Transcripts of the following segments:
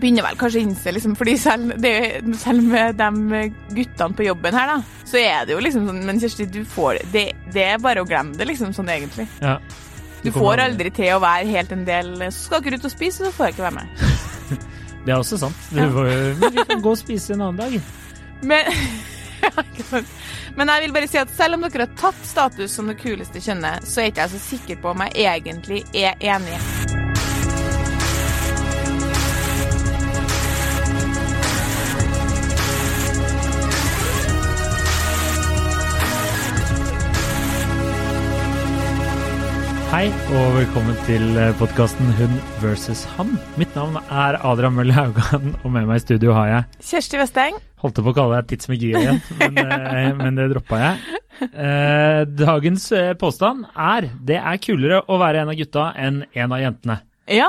begynner vel kanskje å innse, liksom, fordi selv, det, selv med de guttene på jobben her, da, så er det jo liksom sånn Men Kjersti, du får det, det er bare å glemme det, liksom, sånn egentlig. Ja. Du får aldri til å være helt en del Så skal ikke ut og spise, så får jeg ikke være med. Det er også sant. Ja. får, men vi kan gå og spise en annen dag. Men. Men jeg vil bare si at selv om dere har tatt status som det kuleste kjønnet, så er ikke jeg så sikker på om jeg egentlig er enig. Hei og velkommen til podkasten Hun versus han. Mitt navn er Adrian Mølle Haugan, og med meg i studio har jeg Kjersti Westeng. Holdt på å kalle deg tidsmagi igjen, men, eh, men det droppa jeg. Eh, dagens eh, påstand er det er kulere å være en av gutta enn en av jentene. Ja.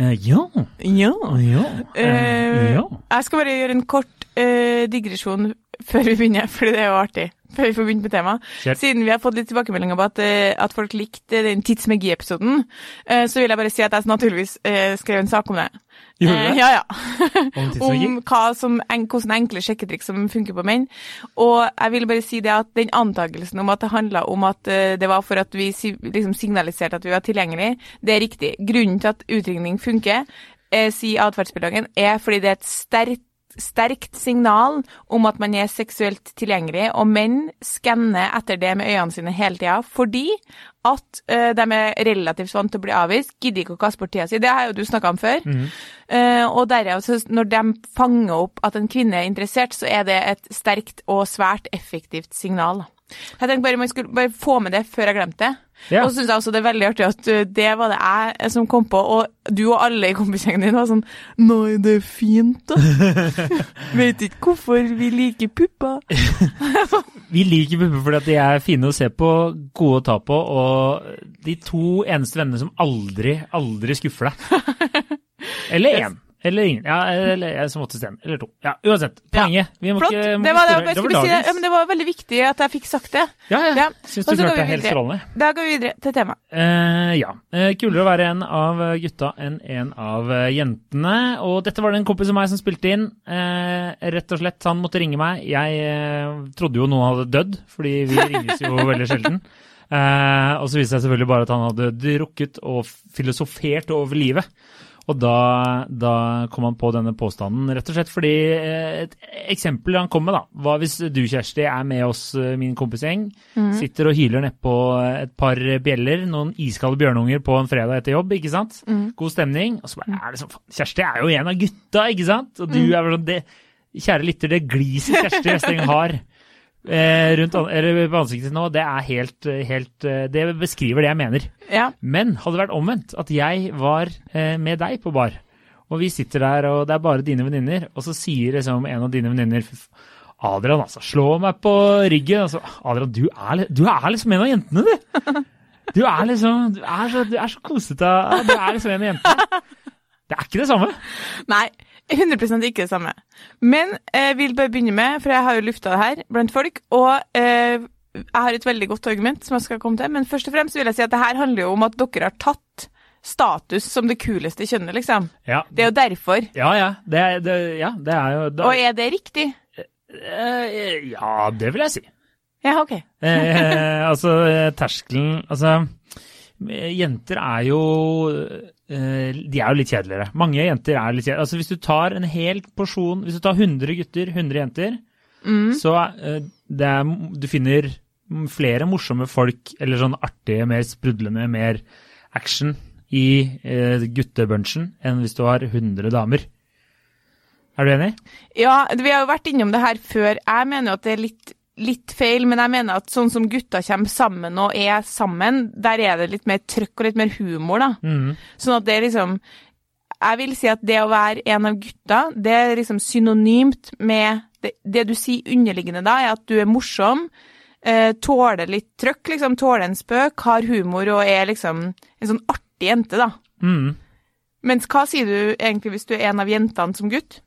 Eh, ja. Ja. Ja. Eh, Eh, ja. Jeg skal bare gjøre en kort eh, digresjon før vi begynner, fordi det er jo artig. Før vi får begynt med temaet. Siden vi har fått litt tilbakemeldinger på at, eh, at folk likte den tidsmagi-episoden, eh, så vil jeg bare si at jeg naturligvis eh, skrev en sak om det. Gjorde du det? ja, ja. Om om hva som, hvordan enkle sjekketriks som funker på menn. Og jeg vil bare si det at den antakelsen om at det handla om at det var for at vi liksom signaliserte at vi var tilgjengelige, det er riktig. Grunnen til at utringning funker, sier atferdsbiologen, er fordi det er et sterkt sterkt signal om at man er seksuelt tilgjengelig, og menn skanner etter det med øynene sine hele tida, fordi at uh, de er relativt vant til å bli avvist, gidder ikke å kaste bort tida si. Det har jo du snakka om før. Eh, og derav, så når de fanger opp at en kvinne er interessert, så er det et sterkt og svært effektivt signal. Jeg tenkte bare man skulle bare få med det før jeg glemte det. Ja. Og så syns jeg også det er veldig artig at uh, det var det jeg som kom på, og du og alle i kompisgjengen din var sånn Nei, det er fint, da. Vet ikke hvorfor vi liker pupper. Vi liker pupper fordi at de er fine å se på, gode å ta på, og de to eneste vennene som aldri, aldri skuffer deg. Eller én. Eller ingen. Ja, eller som oftest én. Eller to. Ja, uansett. Poenget. Vi må Flott. ikke Det var, det, skulle si Ja, det var veldig viktig at jeg fikk sagt det. Ja, ja. Ja. Syns du klarte det helt strålende. Da går vi videre til temaet. Uh, ja. Uh, kulere å være en av gutta enn en av eh, jentene. Og dette var det en kompis av meg som spilte inn. Uh, rett og slett, han måtte ringe meg. Jeg trodde jo noen hadde dødd, fordi vi ringes jo veldig sjelden. Og så viste det seg selvfølgelig bare at han hadde drukket og filosofert over livet. Og da, da kom han på denne påstanden, rett og slett fordi eh, et eksempel han kom med, da, var hvis du, Kjersti, er med oss, eh, min kompisgjeng, sitter og hyler nedpå et par bjeller, noen iskalde bjørnunger på en fredag etter jobb, ikke sant? God stemning. Og så bare er det sånn, Kjersti er jo en av gutta, ikke sant? Og du er vel sånn, det, kjære lytter, det gliset Kjersti Westeng har eh, rundt, på ansiktet nå, det er helt, helt, eh, det beskriver det jeg mener. Ja. Men hadde det vært omvendt, at jeg var eh, med deg på bar, og vi sitter der, og det er bare dine venninner, og så sier liksom en av dine venninner Adrian, altså, slå meg på ryggen. Altså, Adrian, du er, du er liksom en av jentene, du. Du er liksom Du er så, du er så kosete. Du er liksom en av jentene. Det er ikke det samme. Nei, 100 ikke det samme. Men jeg vil bare begynne med, for jeg har jo lufta det her blant folk, og eh, jeg har et veldig godt argument som jeg skal komme til, men først og fremst vil jeg si at det her handler jo om at dere har tatt status som det kuleste kjønnet, liksom. Ja, Det er jo derfor. ja. ja. Det, er- det, ja, det er jo da, Og er det riktig? eh, Ja, det vil jeg si. Ja, ok. Eh, altså, eh, terskelen Altså, jenter er jo De er jo litt kjedeligere. Mange jenter er litt kjedeligere. Altså, hvis du tar en hel porsjon Hvis du tar 100 gutter, 100 jenter, så eh, det er, du finner flere morsomme folk, eller sånn artige, mer sprudlende, mer action i eh, guttebunchen enn hvis du har 100 damer. Er du enig? Ja, vi har jo vært innom det her før. Jeg mener jo at det er litt, litt feil, men jeg mener at sånn som gutta kommer sammen og er sammen, der er det litt mer trøkk og litt mer humor, da. Mm. Sånn at det er liksom Jeg vil si at det å være en av gutta, det er liksom synonymt med Det, det du sier underliggende da, er at du er morsom, eh, tåler litt trøkk, liksom, tåler en spøk, har humor og er liksom en sånn artig jente, da. Mm. Mens hva sier du egentlig hvis du er en av jentene som gutt?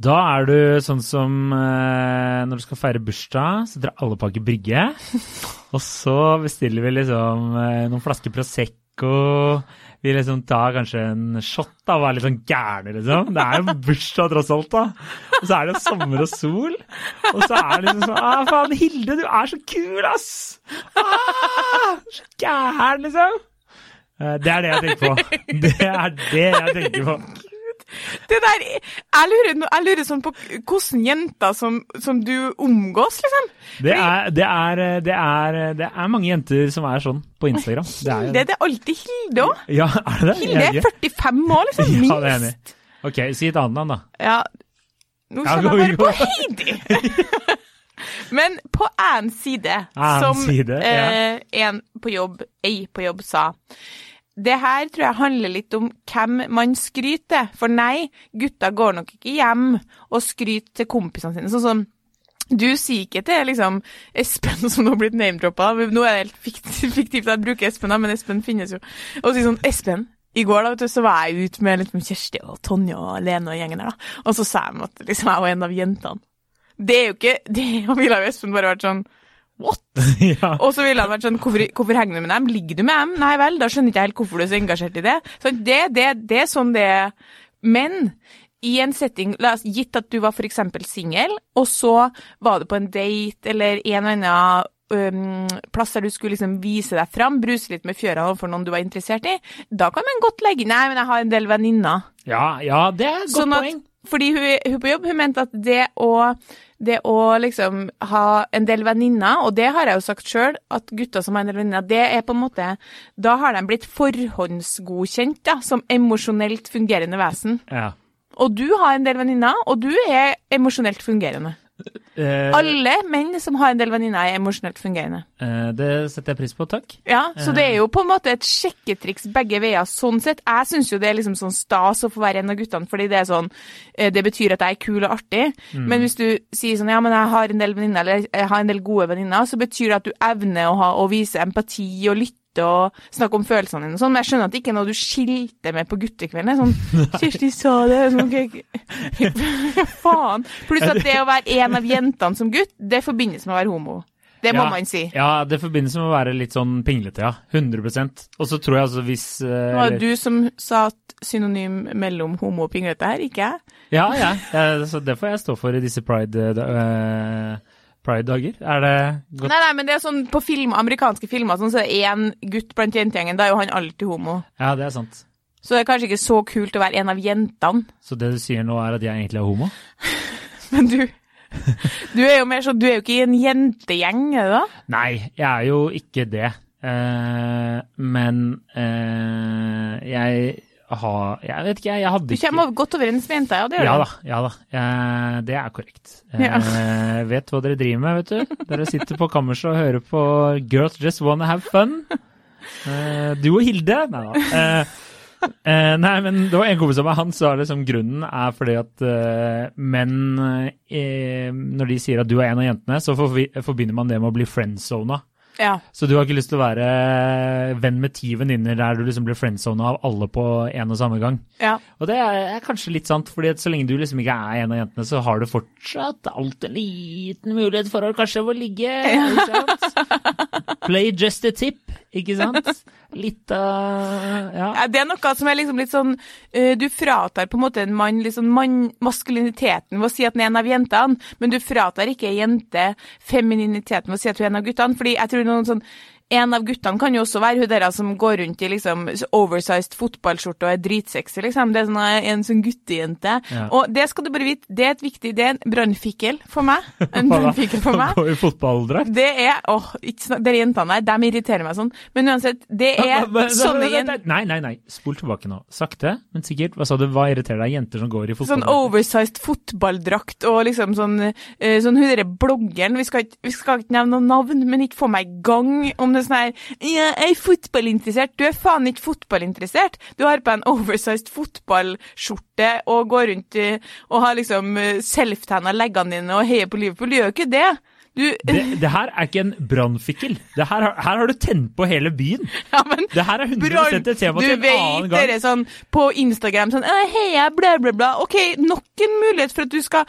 Da er du sånn som eh, når du skal feire bursdag, så drar alle på Aker Brygge. og så bestiller vi liksom eh, noen flasker Prosecco vi liksom tar kanskje en shot da, og er litt sånn gærne, liksom. Det er jo bursdag tross alt, da. Og så er det jo sommer og sol. Og så er det liksom sånn ah, faen, Hilde, du er så kul, ass! Ah, så gæren, liksom. Eh, Det er det jeg tenker på. Det er det jeg tenker på. Det der, jeg lurer, jeg lurer sånn på hvordan jenter som, som du omgås, liksom. Det er, det, er, det, er, det er mange jenter som er sånn på Instagram. Det Hilde, det er alltid Hilde òg. Ja, er det? Hilde er 45 år, liksom. Ja, det er enig Minst. Ok, si et annet navn, da. Ja, nå kjenner kommer jeg bare på Heidi. Men på én side, som side, ja. eh, en på jobb, ei på jobb sa det her tror jeg handler litt om hvem man skryter. For nei, gutta går nok ikke hjem og skryter til kompisene sine. Sånn som du sier ikke til liksom Espen, som nå har blitt name-droppa. Nå er det helt fikt- fiktivt at jeg bruker Espen, men Espen finnes jo. Og sier sånn Espen, i går da, vet du, så var jeg ute med liksom Kjersti og Tonje og Lene og gjengen der, da. Og så sa de at liksom, jeg var en av jentene. Det er jo ikke Det ville jo Espen bare vært sånn What? ja. Og så ville han vært sånn hvorfor, hvorfor henger du med dem? Ligger du med dem? Nei vel, da skjønner ikke jeg helt hvorfor du er så engasjert i det. Så det, det, det er sånn det er. Men i en setting, oss gitt at du var eksempel singel, og så var du på en date eller en eller annen plass der du skulle liksom vise deg fram, bruse litt med fjøra overfor noen du var interessert i, da kan man godt legge Nei, men jeg har en del venninner. ja, ja, det er et godt Sånn at, poeng. fordi hun, hun på jobb hun mente at det å, det å liksom ha en del venninner, og det har jeg jo sagt sjøl, at gutter som har en del venninner, det er på en måte Da har de blitt forhåndsgodkjent da, som emosjonelt fungerende vesen. Ja. Og du har en del venninner, og du er emosjonelt fungerende. Eh, Alle menn som har en del venninner, er emosjonelt fungerende. eh, det setter jeg pris på, takk. Ja, Så det er jo på en måte et sjekketriks begge veier. Sånn sett, Jeg syns jo det er liksom sånn stas å få være en av guttene, fordi det er sånn eh, Det betyr at jeg er kul og artig. Men hvis du sier sånn ja, men jeg har en del venninner, eller jeg har en del gode venninner, så betyr det at du evner å, ha, å vise empati og lytte og snakke om følelsene dine og sånn. Men jeg skjønner at det ikke er noe du skilter med på guttekveldene. Sånn 'Kirsti sa det', sånn okay. Faen. Pluss at det å være en av jentene som gutt, det forbindes med å være homo. Det må Ja, man si. Ja, det forbindes med å være litt sånn pinglete, ja. 100% Og så tror jeg altså hvis eh, Det var det du som sa at synonym mellom homo og pinglete her, ikke jeg. Ja, ja. ja, Så det får jeg stå for i disse pride, eh, pride-dager. Er det godt? Nei, nei, men det er sånn på film, amerikanske filmer sånn, så er det én gutt blant jentegjengen, da er jo han alltid homo. Ja, det er sant. Så det er kanskje ikke så kult å være en av jentene, Så det du sier nå, er at jeg egentlig er homo? men du Du er jo mer sånn, du er jo ikke i en jentegjeng, er du da? Nei, jeg er jo ikke det. Uh, men uh, jeg har Jeg vet ikke, jeg, hadde ikke Du kommer godt overens med jenta, ja, det gjør Ja da, ja da. Eh, det er korrekt. Ja. Eh, vet hva dere driver med, vet du. Dere sitter på kammerset og hører på Girls Just Wanna Have Fun. Eh, du og Hilde. Nei da. Eh, eh, nei, men det var en kompis av meg, han sa liksom grunnen er fordi at eh, menn eh, Når de sier at du er en av jentene, så forbi, forbinder man det med å bli friendzona. Ja. Så du har ikke lyst til å være venn med ti venninner der du liksom blir friendzona av alle på en og samme gang. ja. Og det er, kanskje litt sant, fordi så lenge du liksom ikke er en av jentene, så har du fortsatt alltid en liten mulighet for å kanskje få ligge. Sant? Play just a tip, ikke sant? Litt av Ja. Ja, Det er noe som er liksom litt sånn eh, Du fratar på en måte en mann liksom man, maskuliniteten ved å si at han er en av jentene, men du fratar ikke ei jente femininiteten ved å si at hun er en av guttene. fordi jeg tror noen sånn en av guttene kan jo også være hun der som går rundt i liksom oversized fotballskjorte og er dritsexy, liksom. Det er sånn, eh, en sånn guttejente. Ja. Og det skal du bare vite, det er et viktig Det er en brannfikkel for meg. En brannfikkel for meg. I fotballdrakt? Det er åh, ikke snakk, Dere jentene der, de irriterer meg sånn. Men uansett, det er sånne jenter Nei, nei, nei. Spol tilbake nå. Sakte, men sikkert. Hva sa du? Hva irriterer deg? Jenter som går i Sånn fotballdrakt? oversized fotballdrakt og liksom sånn eh, Sånn hun derre bloggeren vi skal, ikke- nevne noe navn, men ikke få meg i gang om det sånn her jeg er fotballinteressert. Du er faen ikke fotballinteressert. Du har på en oversized fotballskjorte og går rundt eh, og har liksom selftanna leggene dine og heier på Liverpool. Du gjør jo ikke det. Du Det, det her er ikke en brannfikkel. Her, her har du tent på hele byen. Ja, men Det her er 100 Brann, et tema til en annen vet gang. dere sånn på Instagram sånn «Å, Heia, bla, bla, bla. OK, nok en mulighet for at du skal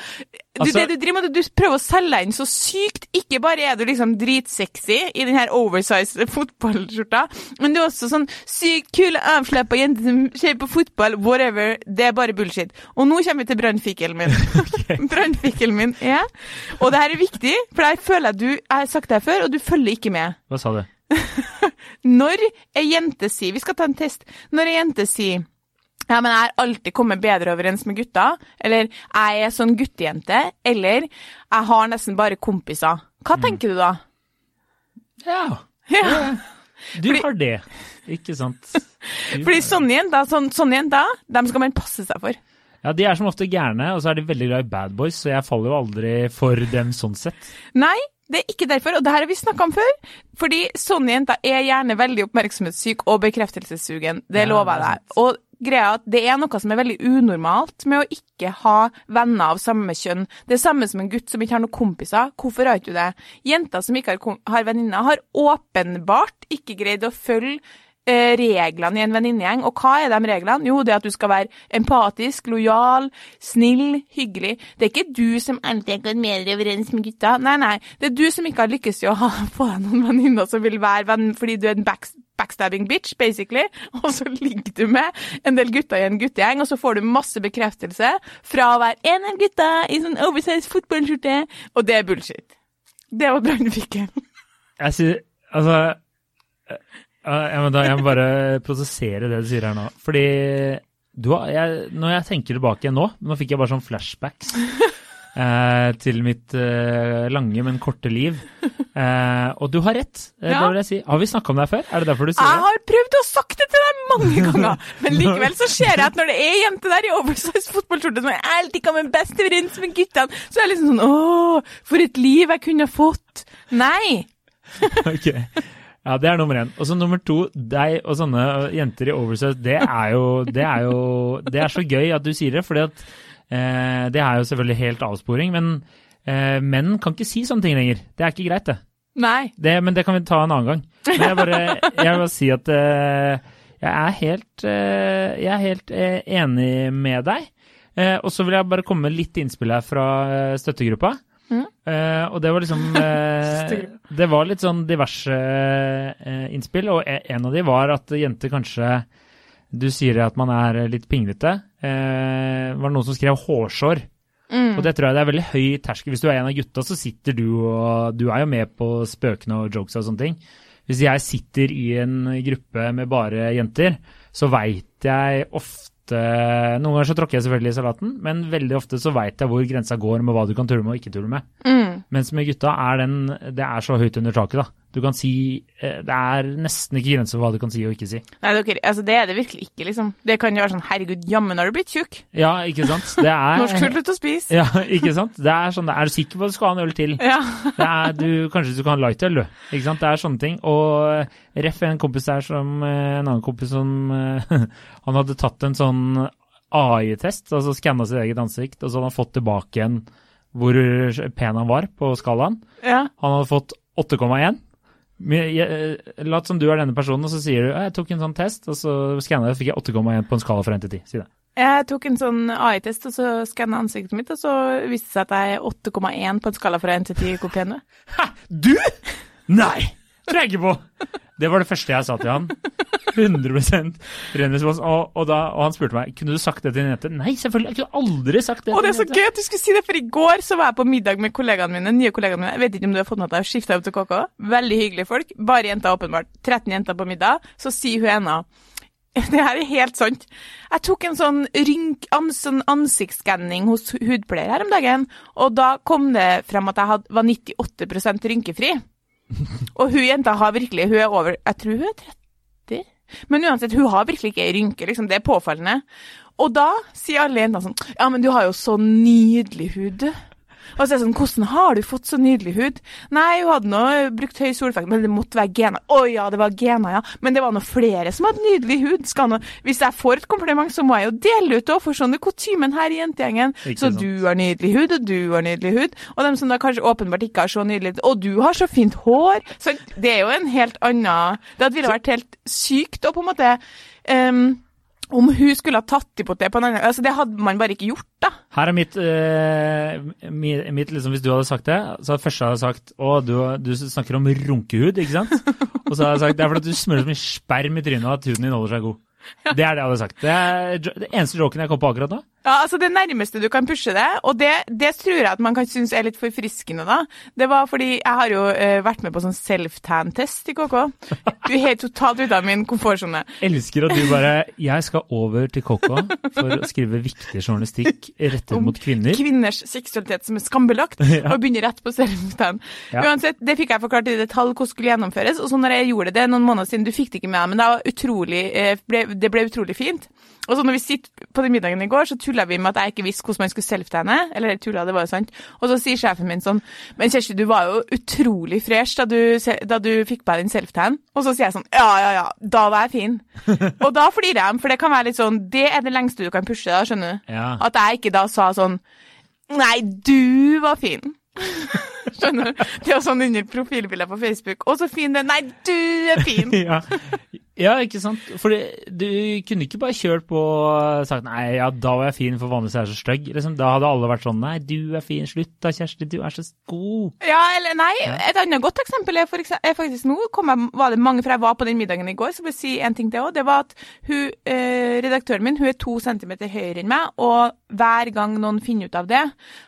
Du, Altså- det du driver med, du prøver å selge deg inn så sykt. Ikke bare er du liksom dritsexy i den her oversized fotballskjorta, men du er også sånn sykt kul, avslappa jente som ser på fotball, whatever. Det er bare bullshit. Og nå kommer vi til brannfikkelen min. brannfikkelen min er Og det her er viktig, for jeg føler at du Jeg har sagt det her før, og du følger ikke med. Hva sa du? Når ei jente sier Vi skal ta en test. Når ei jente sier ja, men jeg har alltid kommet bedre overens med gutta, eller jeg er sånn guttejente, eller jeg har nesten bare kompiser. Hva tenker du da? Ja. Ja. Du har det, ikke sant? Du- Fordi sånne jenter, sånn, sånne jenter, dem skal man passe seg for. Ja, De er som ofte gærne, og så er de veldig glad i bad boys, så jeg faller jo aldri for dem sånn sett. Nei, det er ikke derfor, og det her har vi snakka om før. Fordi sånne jenter er gjerne veldig oppmerksomhetssyk og bekreftelsessugen. Det Ja, lover er jeg deg. Og greia at det er noe som er veldig unormalt med å ikke ha venner av samme kjønn. Det er samme som en gutt som ikke har noen kompiser. Hvorfor har ikke du det? Jenter som ikke har, har venninner, har åpenbart ikke greid å følge reglene i en venninnegjeng. Og hva er de reglene? Jo, det at du skal være empatisk, lojal, snill, hyggelig. Det er ikke du som alltid har gått mer overens med gutta. Nei, nei. Det er du som ikke har lykkes i å få deg noen venninner som vil være venn fordi du er en back, backstabbing bitch, basically. Og så ligger du med en del gutter i en guttegjeng, og så får du masse bekreftelse fra å være en av gutta i sånn oversized fotballskjorte. Og det er bullshit. Det var brannfikken. Jeg sier Altså jeg, må da, jeg må bare prosessere det du sier her nå. Fordi du har, jeg, når jeg tenker tilbake nå Nå fikk jeg bare sånn flashbacks eh, til mitt eh, lange, men korte liv. Eh, og du har rett, eh, Ja. det vil jeg si. Har vi snakka om deg før? Er det derfor du sier Jeg det? har prøvd å sagt det til deg mange ganger, men likevel så ser jeg at når det er ei jente der i oversized fotballskjorte som er alltid kommer best overens med guttene, så er jeg liksom sånn Å, for et liv jeg kunne fått. Nei. Ok. Ja, det er nummer én. Og så nummer to, deg og sånne jenter i oversize, det er jo Det er jo Det er så gøy at du sier det, fordi at eh, Det er jo selvfølgelig helt avsporing, men eh, menn kan ikke si sånne ting lenger. Det er ikke greit, det. Nei. det men det kan vi ta en annen gang. Men jeg, bare, jeg vil bare si at eh, jeg er helt, eh, jeg er helt eh, enig med deg. Eh, og så vil jeg bare komme med litt innspill her fra støttegruppa. Eh, og det var liksom uh, Det var litt sånn diverse uh, innspill, og e- en av de var at jenter kanskje Du sier at man er litt pinglete. Uh, var det noen som skrev hårsår? Mm. Og det tror jeg det er veldig høy terskel. Hvis du er en av gutta, så sitter du og Du er jo med på spøkene og jokes og sånne ting. Hvis jeg sitter i en gruppe med bare jenter, så veit jeg ofte Noen ganger så tråkker jeg selvfølgelig i salaten, men veldig ofte så veit jeg hvor grensa går med hva du kan tulle med og ikke tulle med. Mm. Mens med gutta er den Det er så høyt under taket, da. Du kan si eh, Det er nesten ikke grenser for hva du kan si og ikke si. Nei, dere, altså det er det virkelig ikke, liksom. Det kan jo være sånn herregud, jammen har du blitt tjukk. Ja, ikke sant? Det er Norsk fullt ut å spise. Ja, ikke sant? Det er sånn Er du sikker på at du skal ha en øl til? Ja. Det er, du, kanskje du kan ha lightøl, du. Ikke sant? Det er sånne ting. Og eh, ref en kompis der som eh, En annen kompis som Han hadde tatt en sånn AI-test, altså skanna sitt eget ansikt, og så hadde han fått tilbake igjen hvor pen han var på skalaen. ja. Han hadde fått 8,1. Lat som du er denne personen, og så sier du jeg tok en sånn test, og så skanna jeg, fikk jeg 8,1 på en skala fra 1 til 10. Si det. Jeg tok en sånn AI-test, og så skanna ansiktet mitt, og så viste det seg at jeg er 8,1 på en skala fra 1 til 10 hvor pen du er. Hæ? Du?! Nei! Tror jeg ikke på! Det var det første jeg sa til han. 100 ren respons. Og, og, da, og han spurte meg kunne du sagt det til en jente. Nei, selvfølgelig. Jeg kunne aldri sagt det Og det er så gøy at du skulle si det, for i går så var jeg på middag med kollegaene mine, nye kollegaene mine. Jeg vet ikke om du har fått med har skifta opp til KK. Veldig hyggelige folk. Bare jenter, åpenbart. 13 jenter på middag. Så sier hun ena det her er helt sant. Jeg tok en sånn, rynk, sånn ansiktsskanning hos hudpleier her om dagen, og da kom det frem at jeg had, var 98% rynkefri. Og hun jenta har virkelig Hun er over Jeg tror hun er 30. Men uansett, hun har virkelig ikke ei rynke, liksom. Det er påfallende. Og da sier alle jentene sånn Ja, men du har jo så nydelig hud, du. Og så er det sånn, hvordan har du fått så nydelig hud? Nei, hun hadde nå brukt høy soleffekt, men det måtte være gener. Å ja, det var gener, ja. Men det var nå flere som hadde nydelig hud. Nå, hvis jeg får et kompliment, så må jeg jo dele ut òg, for sånn er kutymen her i jentegjengen. Så du har nydelig hud, og du har nydelig hud. Og dem som da kanskje åpenbart ikke har så nydelig hud, og du har så fint hår. Så det er jo en helt annen Det ville vært helt sykt å på en måte ehm, om hun skulle ha tatt imot det på en annen altså Det hadde man bare ikke gjort, da. Her er mitt, uh, mi- mitt liksom, Hvis du hadde sagt det, så hadde første hadde sagt å, du, du snakker om runkehud, ikke sant? Og så hadde jeg sagt det er fordi du smører så mye sperm i trynet at huden din holder seg god. Det er det jeg hadde sagt. Det er det eneste joken jeg kom på akkurat nå. Ja, altså Det nærmeste du kan pushe det, og det, det tror jeg at man kan synes er litt forfriskende, da. Det var fordi jeg har jo uh, vært med på sånn self-tan-test i KK. Du er helt totalt ute av min komfortsone. Elsker at du bare Jeg skal over til KK for å skrive viktig journalistikk rettet Om mot kvinner. Kvinners seksualitet som er skambelagt, Ja. og begynner rett på self-tan. Ja. Uansett, det fikk jeg forklart i detalj hvordan skulle gjennomføres, og så når jeg gjorde det, noen måneder siden, du fikk det ikke med deg, men det, var utrolig, eh, det ble utrolig fint. Og så når vi sitter på den middagen i går, så tulla vi med at jeg ikke visste hvordan man skulle self-tanne. Eller tulla, det var jo sant. Og så sier sjefen min sånn Men Kjersti, du var jo utrolig fresh da du, da du fikk på deg den self-tan. Og så sier jeg sånn Ja, ja, ja, da var jeg fin. og da flirer jeg, for det kan være litt sånn Det er det lengste du kan pushe, da, skjønner du. Ja. At jeg ikke da sa sånn Nei, du var fin. Skjønner du? Det er sånn under profilbildet på Facebook. Å, så fin du er. Nei, du er fin. ja. Ja, ikke sant? For du kunne ikke bare kjørt på og sagt nei, ja, da var jeg fin, for vanligvis er jeg så stygg. Liksom, da hadde alle vært sånn nei, du er fin, slutt da, Kjersti, du er så god. Ja, eller nei. Et annet godt eksempel er, for eksempel, er faktisk nå kom jeg, var det mange, for jeg var på den middagen i går, så vil jeg si en ting til òg. Det var at hun, eh, redaktøren min hun er to centimeter høyere enn meg, og hver gang noen finner ut av det,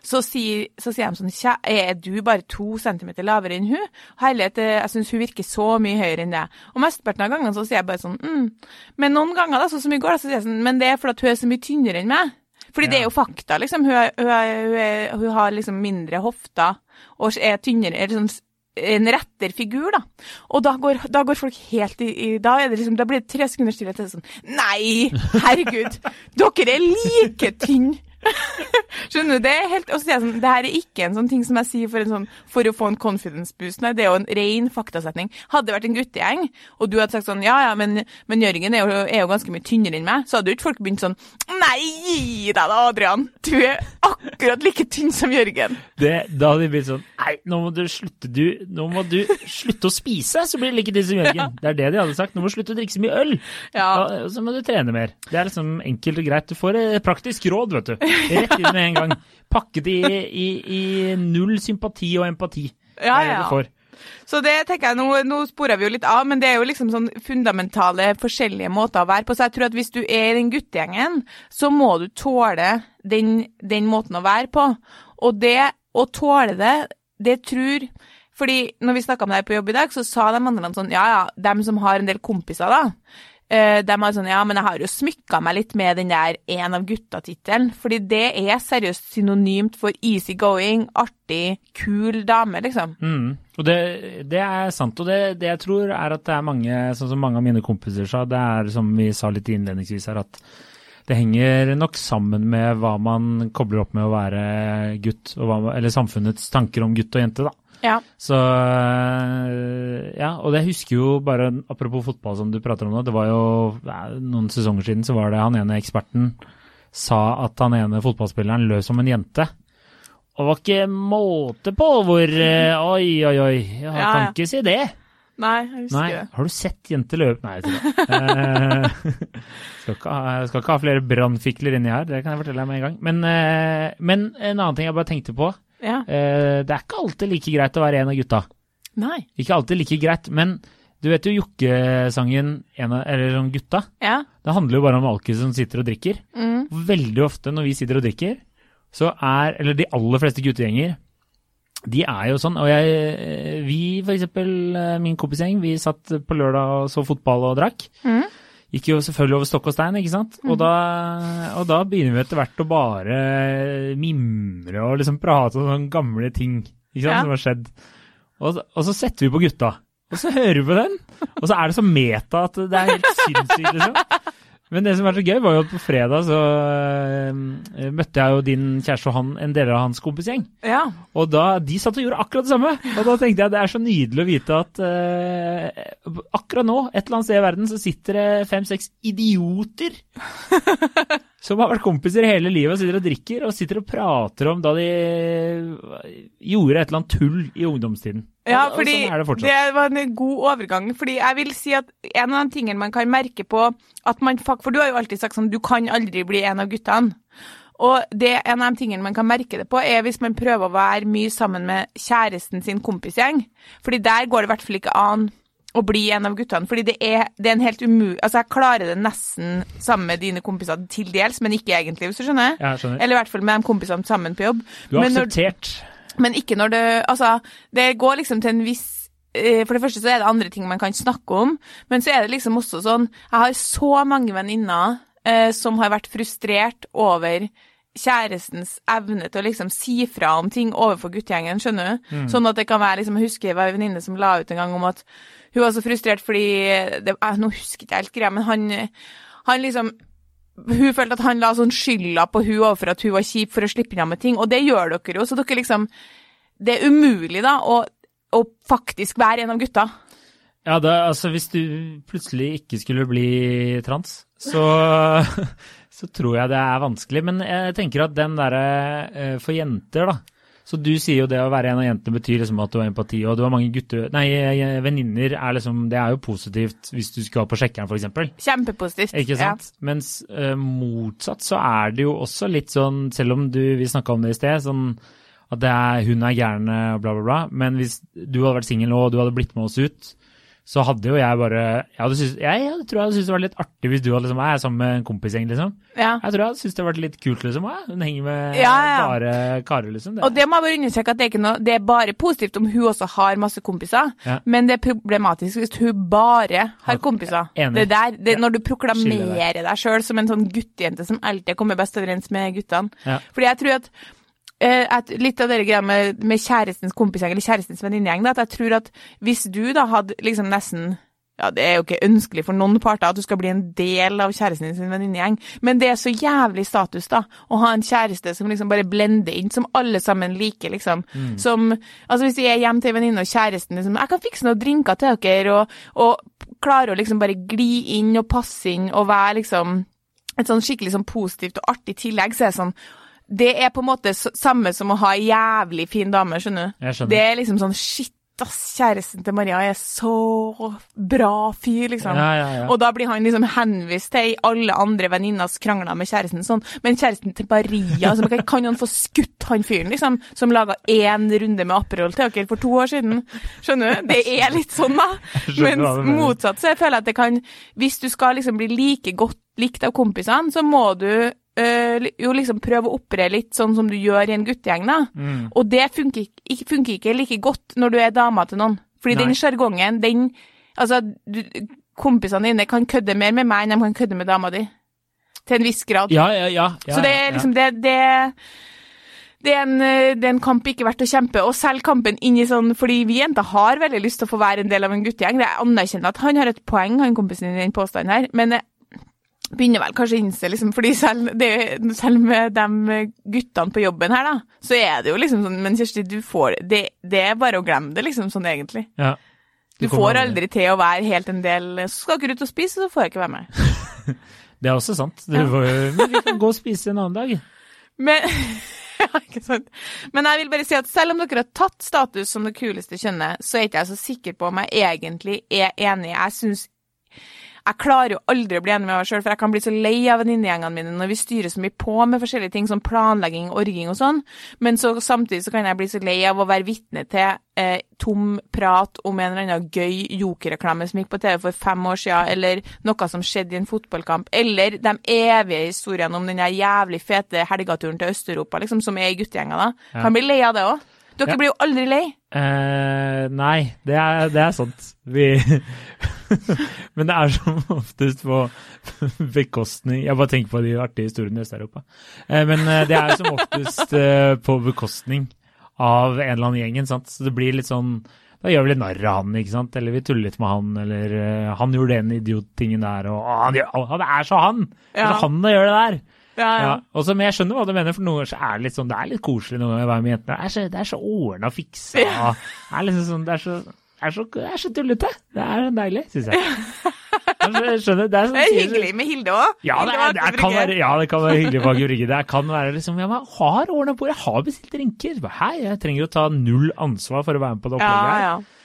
så sier, så sier de sånn «Kjæ, Er du bare to centimeter lavere enn hun? Herlighet, eh, jeg syns hun virker så mye høyere enn det. Og mesteparten av gangene så sier jeg bare sånn mm. Men noen ganger, da, sånn som i går, så sier jeg sånn Men det er fordi hun er så mye tynnere enn meg. Fordi det er jo fakta, liksom. Hun, er, hun, er, hun, er, hun har liksom mindre hofter og er tynnere er liksom en rettere figur, da. Og da går, da går folk helt i, i da, det liksom, da blir det tre sekunder stille til sånn Nei, herregud! Dere er like tynne! Skjønner du? Det er helt, og så sier jeg sånn, det her er ikke en sånn ting som jeg sier for, en sånn, for å få en confidence boost. Nei, det er jo en ren faktasetning. Hadde det vært en guttegjeng, og du hadde sagt sånn Ja, ja, men, men Jørgen er jo, er jo ganske mye tynnere enn meg, så hadde jo ikke folk begynt sånn Nei, gi deg da, Adrian! Du er akkurat like tynn som Jørgen. Det, da hadde de blitt sånn Nei, nå må du slutte du, nå må du slutte å spise, så blir det like tynn som Jørgen. Det er det de hadde sagt. Nå må du slutte å drikke så mye øl. Ja. Da, så må du trene mer. Det er liksom enkelt og greit. Du får et praktisk råd, vet du. Rett ut med en gang. Pakket i, i, i null sympati og empati. Ja, ja. Så det tenker jeg, nå, nå sporer vi jo litt av, men det er jo liksom sånn fundamentale forskjellige måter å være på. Så jeg tror at hvis du er i den guttegjengen, så må du tåle den, den måten å være på. Og det å tåle det, det tror Fordi når vi snakka med deg på jobb i dag, så sa de andre sånn Ja, ja, dem som har en del kompiser, da. Eh, De har sånn, ja, men jeg har jo smykka meg litt med den der en av gutta-tittelen. Fordi det er seriøst synonymt for easy going, artig, kul dame, liksom. Mm. Og det, det er sant. Og det, det jeg tror er at det er mange, sånn som mange av mine kompiser sa, det er som vi sa litt innledningsvis her, at det henger nok sammen med hva man kobler opp med å være gutt, hva, eller samfunnets tanker om gutt og jente, da. Ja. Så øh, ja, og jeg husker jo bare, apropos fotball som du prater om nå, det var jo noen sesonger siden så var det han ene eksperten sa at han ene fotballspilleren løp som en jente. Og det var ikke måte på hvor øh, Oi, oi, oi, jeg Ja, kan ja. ikke si det. Nei, jeg husker Nei, det. har du sett jenter løpe? Nei, jeg. Eh, skal, ikke ha, skal ikke ha flere brannfikler inni her, det kan jeg fortelle deg med en gang. Men, eh, men en annen ting jeg bare tenkte på. Ja. eh, det er ikke alltid like greit å være en av gutta. Nei. Ikke alltid like greit, men du vet jo jokkesangen eller sånn gutta, Ja. det handler jo bare om alkis som sitter og drikker. Mm. Veldig ofte når vi sitter og drikker, så er, eller de aller fleste guttegjenger, de er jo sånn, og jeg, vi for eksempel, eh, min kompisgjeng, vi satt på lørdag og så fotball og drakk. Mm. Gikk jo selvfølgelig over stokk og stein, ikke sant? Og, da, og da begynner vi etter hvert å bare mimre og liksom prate om sånne gamle ting ikke sant, Ja. som har skjedd. Og, og så setter vi på gutta, og så hører vi på den, og så er det så meta at det er helt sinnssykt, liksom. Men det som var så gøy, var jo at på fredag så uh, møtte jeg jo din kjæreste og han, en del av hans kompisgjeng. Ja. Og da, de satt og gjorde akkurat det samme. Og da tenkte jeg det er så nydelig å vite at uh, akkurat nå, et eller annet sted i verden, så sitter det fem-seks idioter som har vært kompiser hele livet og sitter og drikker og sitter og prater om da de gjorde et eller annet tull i ungdomstiden. Ja, fordi sånn det det var en god overgang. Fordi jeg vil si at en av de tingene man kan merke på at man For du har jo alltid sagt sånn du kan aldri bli en av guttene. Og det en av de tingene man kan merke det på, er hvis man prøver å være mye sammen med kjæresten sin kompisgjeng. Fordi der går det i hvert fall ikke an å bli en av guttene. Fordi det er, det er en helt umulig Altså, jeg klarer det nesten sammen med dine kompiser til dels, men ikke egentlig, hvis du skjønner. Ja, skjønner. Eller i hvert fall med de kompisene sammen på jobb. Du har Men når- akseptert. Men ikke når det Altså, det går liksom til en viss eh, For det første så er det andre ting man kan snakke om, men så er det liksom også sånn Jeg har så mange venninner eh, som har vært frustrert over kjærestens evne til å liksom si fra om ting overfor guttegjengen, skjønner du? Sånn at det kan være liksom Jeg husker det var en venninne som la ut en gang om at hun var så frustrert fordi det, eh, Nå husker jeg ikke helt greia, men han, han liksom hun følte at han la sånn skylda på hun overfor at hun var kjip for å slippe unna med ting, og det gjør dere jo, så dere liksom Det er umulig, da, å, å faktisk være en av gutta. Ja, det, altså hvis du plutselig ikke skulle bli trans, så, så tror jeg det er vanskelig. Men jeg tenker at den derre eh, for jenter, da. Så du sier jo det å være en av jentene betyr liksom at du har empati, og du har mange gutter Nei, eh, venninner er liksom Det er jo positivt hvis du skal på sjekkeren, f.eks. Kjempepositivt. Ikke sant? Mens uh, motsatt så er det jo også litt sånn, selv om du, vi snakka om det i sted, sånn at det er, hun er gæren og bla, bla, bla. Men hvis du hadde vært singel nå, og du hadde blitt med oss ut, så hadde jo jeg bare Jeg, hadde synes, jeg, jeg tror jeg hadde syntes det var litt artig hvis du hadde liksom Jeg er sammen med en kompisgjeng, liksom. Ja. Jeg tror jeg hadde syntes det hadde vært litt kult, liksom. Jeg, hun henger med Ja, ja. bare karer, liksom. Det. Og det må jeg bare understreke at det er, ikke noe, det er bare positivt om hun også har masse kompiser, men det er problematisk hvis hun bare har kompiser. Enig. Det der, det, Når du proklamerer deg sjøl som en sånn guttejente som alltid kommer best overens med guttene. Fordi jeg tror at, at litt av det greia med, med kjærestens kompisgjeng eller kjærestens venninnegjeng, at jeg tror at hvis du da hadde liksom nesten ja, Det er jo ikke ønskelig for noen parter at du skal bli en del av kjæresten din sin venninnegjeng, men det er så jævlig status, da, å ha en kjæreste som liksom bare blender inn, som alle sammen liker, liksom. Som Altså, hvis jeg er hjemme til en venninne og kjæresten liksom Jeg kan fikse noen drinker til dere, og, og klare å liksom bare gli inn og passe inn og være liksom et sånn skikkelig sånn positivt og artig tillegg, så er det sånn det er på en måte samme som å ha ei jævlig fin dame, skjønner du. Jeg skjønner. Det er liksom sånn shit, ass, kjæresten til Maria er så bra fyr, liksom. Ja, ja, ja. Og da blir han liksom henvist til alle andre venninners krangler med kjæresten sånn. Men kjæresten til Maria, altså, kan- han få skutt han fyren, liksom, som laga én runde med Aperol til dere for to år siden? Skjønner du? Det er litt sånn, da. Mens motsatt så jeg føler at det kan Hvis du skal liksom bli like godt likt av kompisene, så må du øh, jo liksom prøve å operere litt sånn som du gjør i en guttegjeng, da. Mm. Og det funker ikke, funker ikke like godt når du er dama til noen. Fordi Nei. den sjargongen, den Altså, du, kompisene dine kan kødde mer med meg enn de kan kødde med dama di. Til en viss grad. Ja, ja, ja. ja Så det er liksom det, det det er, en, eh, det er en kamp ikke verdt å kjempe, og selv kampen inn i sånn Fordi vi jenter har veldig lyst til å få være en del av en guttegjeng. Det er anerkjennende at han har et poeng, han kompisen din, i den påstanden her, men jeg begynner vel kanskje å innse, liksom, fordi selv, det, selv med de guttene på jobben her, da, så er det jo liksom sånn Men Kjersti, du får det Det er bare å glemme det, liksom, sånn egentlig. ja. Du får aldri til å være helt en del Så skal dere ut og spise, så får jeg ikke være med. Det er også sant. Du Ja. men vi kan gå og spise en annen dag. Men, ja, ikke sant. Men jeg vil bare si at selv om dere har tatt status som det kuleste kjønnet, så er ikke jeg så sikker på om jeg egentlig er enig. Jeg synes jeg klarer jo aldri å bli enig med meg sjøl, for jeg kan bli så lei av venninnegjengene mine når vi styrer så mye på med forskjellige ting, som planlegging, orging og sånn. Men så samtidig så kan jeg bli så lei av å være vitne til eh, tom prat om en eller annen gøy jokerreklame som gikk på TV for fem år siden, eller noe som skjedde i en fotballkamp, eller de evige historiene om den jævlig fete helgaturen til Øst-Europa, liksom, som er i guttegjenga, da. Ja. Kan bli lei av det òg. Dere Ja. blir jo aldri lei. Eh, nei, det er, det er sant. Vi Men det er som oftest på bekostning Jeg bare tenker på de artige historiene i Øst-Europa. Eh, men eh, det er som oftest eh, på bekostning av en eller annen gjengen, sant. Så det blir litt sånn Da gjør vi litt narr av han, ikke sant. Eller vi tuller litt med han, eller uh, han gjorde den idiottingen der, og «Å, han, å, det er så han! Det er han som gjør det der! Ja, ja. Ja, og men jeg skjønner hva du mener, for noen ganger så er det litt sånn, det er litt koselig noen ganger å være med jentene. Det er så, det er så ordna og fiksa. Det er liksom sånn, det er så, det er så, det er så tullete. Det er deilig, syns jeg. Skjønner, det er, sånn, Det er hyggelig med Hilde òg. Ja ja, det kan være hyggelig på Aker Brygge. Det kan være liksom Ja, men har ordna på, jeg har bestilt drinker. Hei, jeg trenger å ta null ansvar for å være med på det opplegget her. ja. Eh,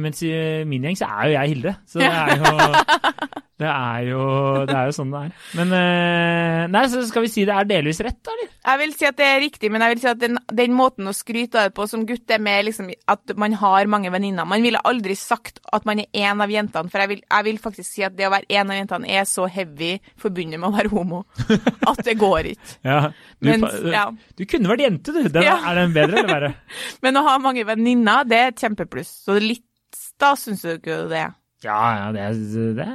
mens i min gjeng så er jo jeg Hilde. Så det er jo Det er jo, det er jo sånn det er. Men eh, Nei, så skal vi si det er delvis rett, da, eller? Jeg vil si at det er riktig, men jeg vil si at den, den måten å skryte av det på som gutt, er med liksom at man har mange venninner. Man ville aldri sagt at man er en av jentene, for jeg vil, jeg vil faktisk si at det å være en av jentene er så heavy forbundet med å være homo at det går ikke. Ja, du, Mens, ja. du kunne vært jente, du. Den, Ja. Er den bedre eller verre? Men å ha mange venninner, det er et kjempepluss. Så litt da syns du ikke det? Ja, ja, det er, det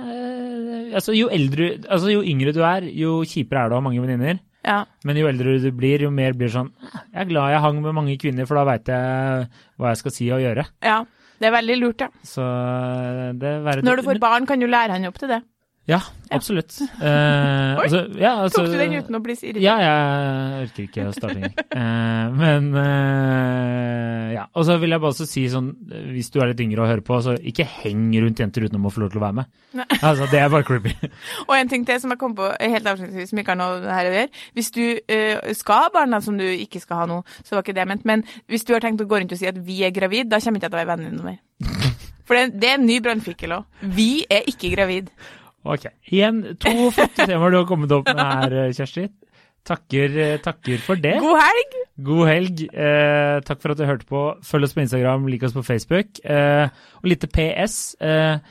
altså, jo, eldre, altså, jo yngre du er, jo kjipere er det å ha mange venninner. Ja. Men jo eldre du blir, jo mer blir sånn Jeg er glad jeg hang med mange kvinner, for da veit jeg hva jeg skal si og gjøre. ja. Det er veldig lurt, ja. Så det være Når du får barn, kan du lære han opp til det. Ja, absolutt. Ja. Oi, altså, ja, altså, Tok du den uten å bli så irritert? Ja, jeg orker ikke å starte engang. uh, men uh, ja. Og så vil jeg bare også si sånn, hvis du er litt yngre og hører på, så ikke heng rundt jenter uten å få lov til å være med. Nei. Altså, det er bare creepy. Og en ting til som jeg kom på helt avslutningsvis, som ikke har noe her å gjøre. Hvis du uh, skal ha barna som du ikke skal ha nå, så var ikke det ment. Men hvis du har tenkt å gå rundt og si at vi er gravid, da kommer ikke jeg til å være vennen din noe mer. For det, det er en ny brannfikkel òg. Vi er ikke gravid. Ok. Igjen, to flotte temaer du har kommet opp med her, Kjersti. Takker, eh, takker for det. God helg! God helg. Eh, takk for at du hørte på. Følg oss på Instagram, lik oss på Facebook. Eh, og litt PS. Eh,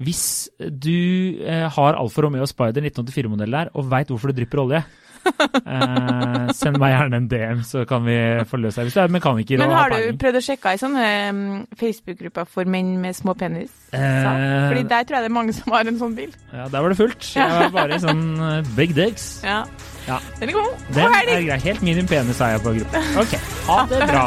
hvis du eh, har Alfa Romeo Spider 1984-modell der, og veit hvorfor det drypper olje, eh, send meg gjerne en DM, så kan vi få løst det. Hvis du er mekaniker Men har har du prøvd å sjekke ei sånn um, Facebook-gruppe for menn med små penis? Eh, Fordi der tror jeg det er mange som har en sånn bil. Ja, der var det fullt. Jeg var bare sånn eh, big dicks. Ja. Ja. Den er god. God helg! Helt minimum penis er jeg på gruppa. Ok, ha det bra.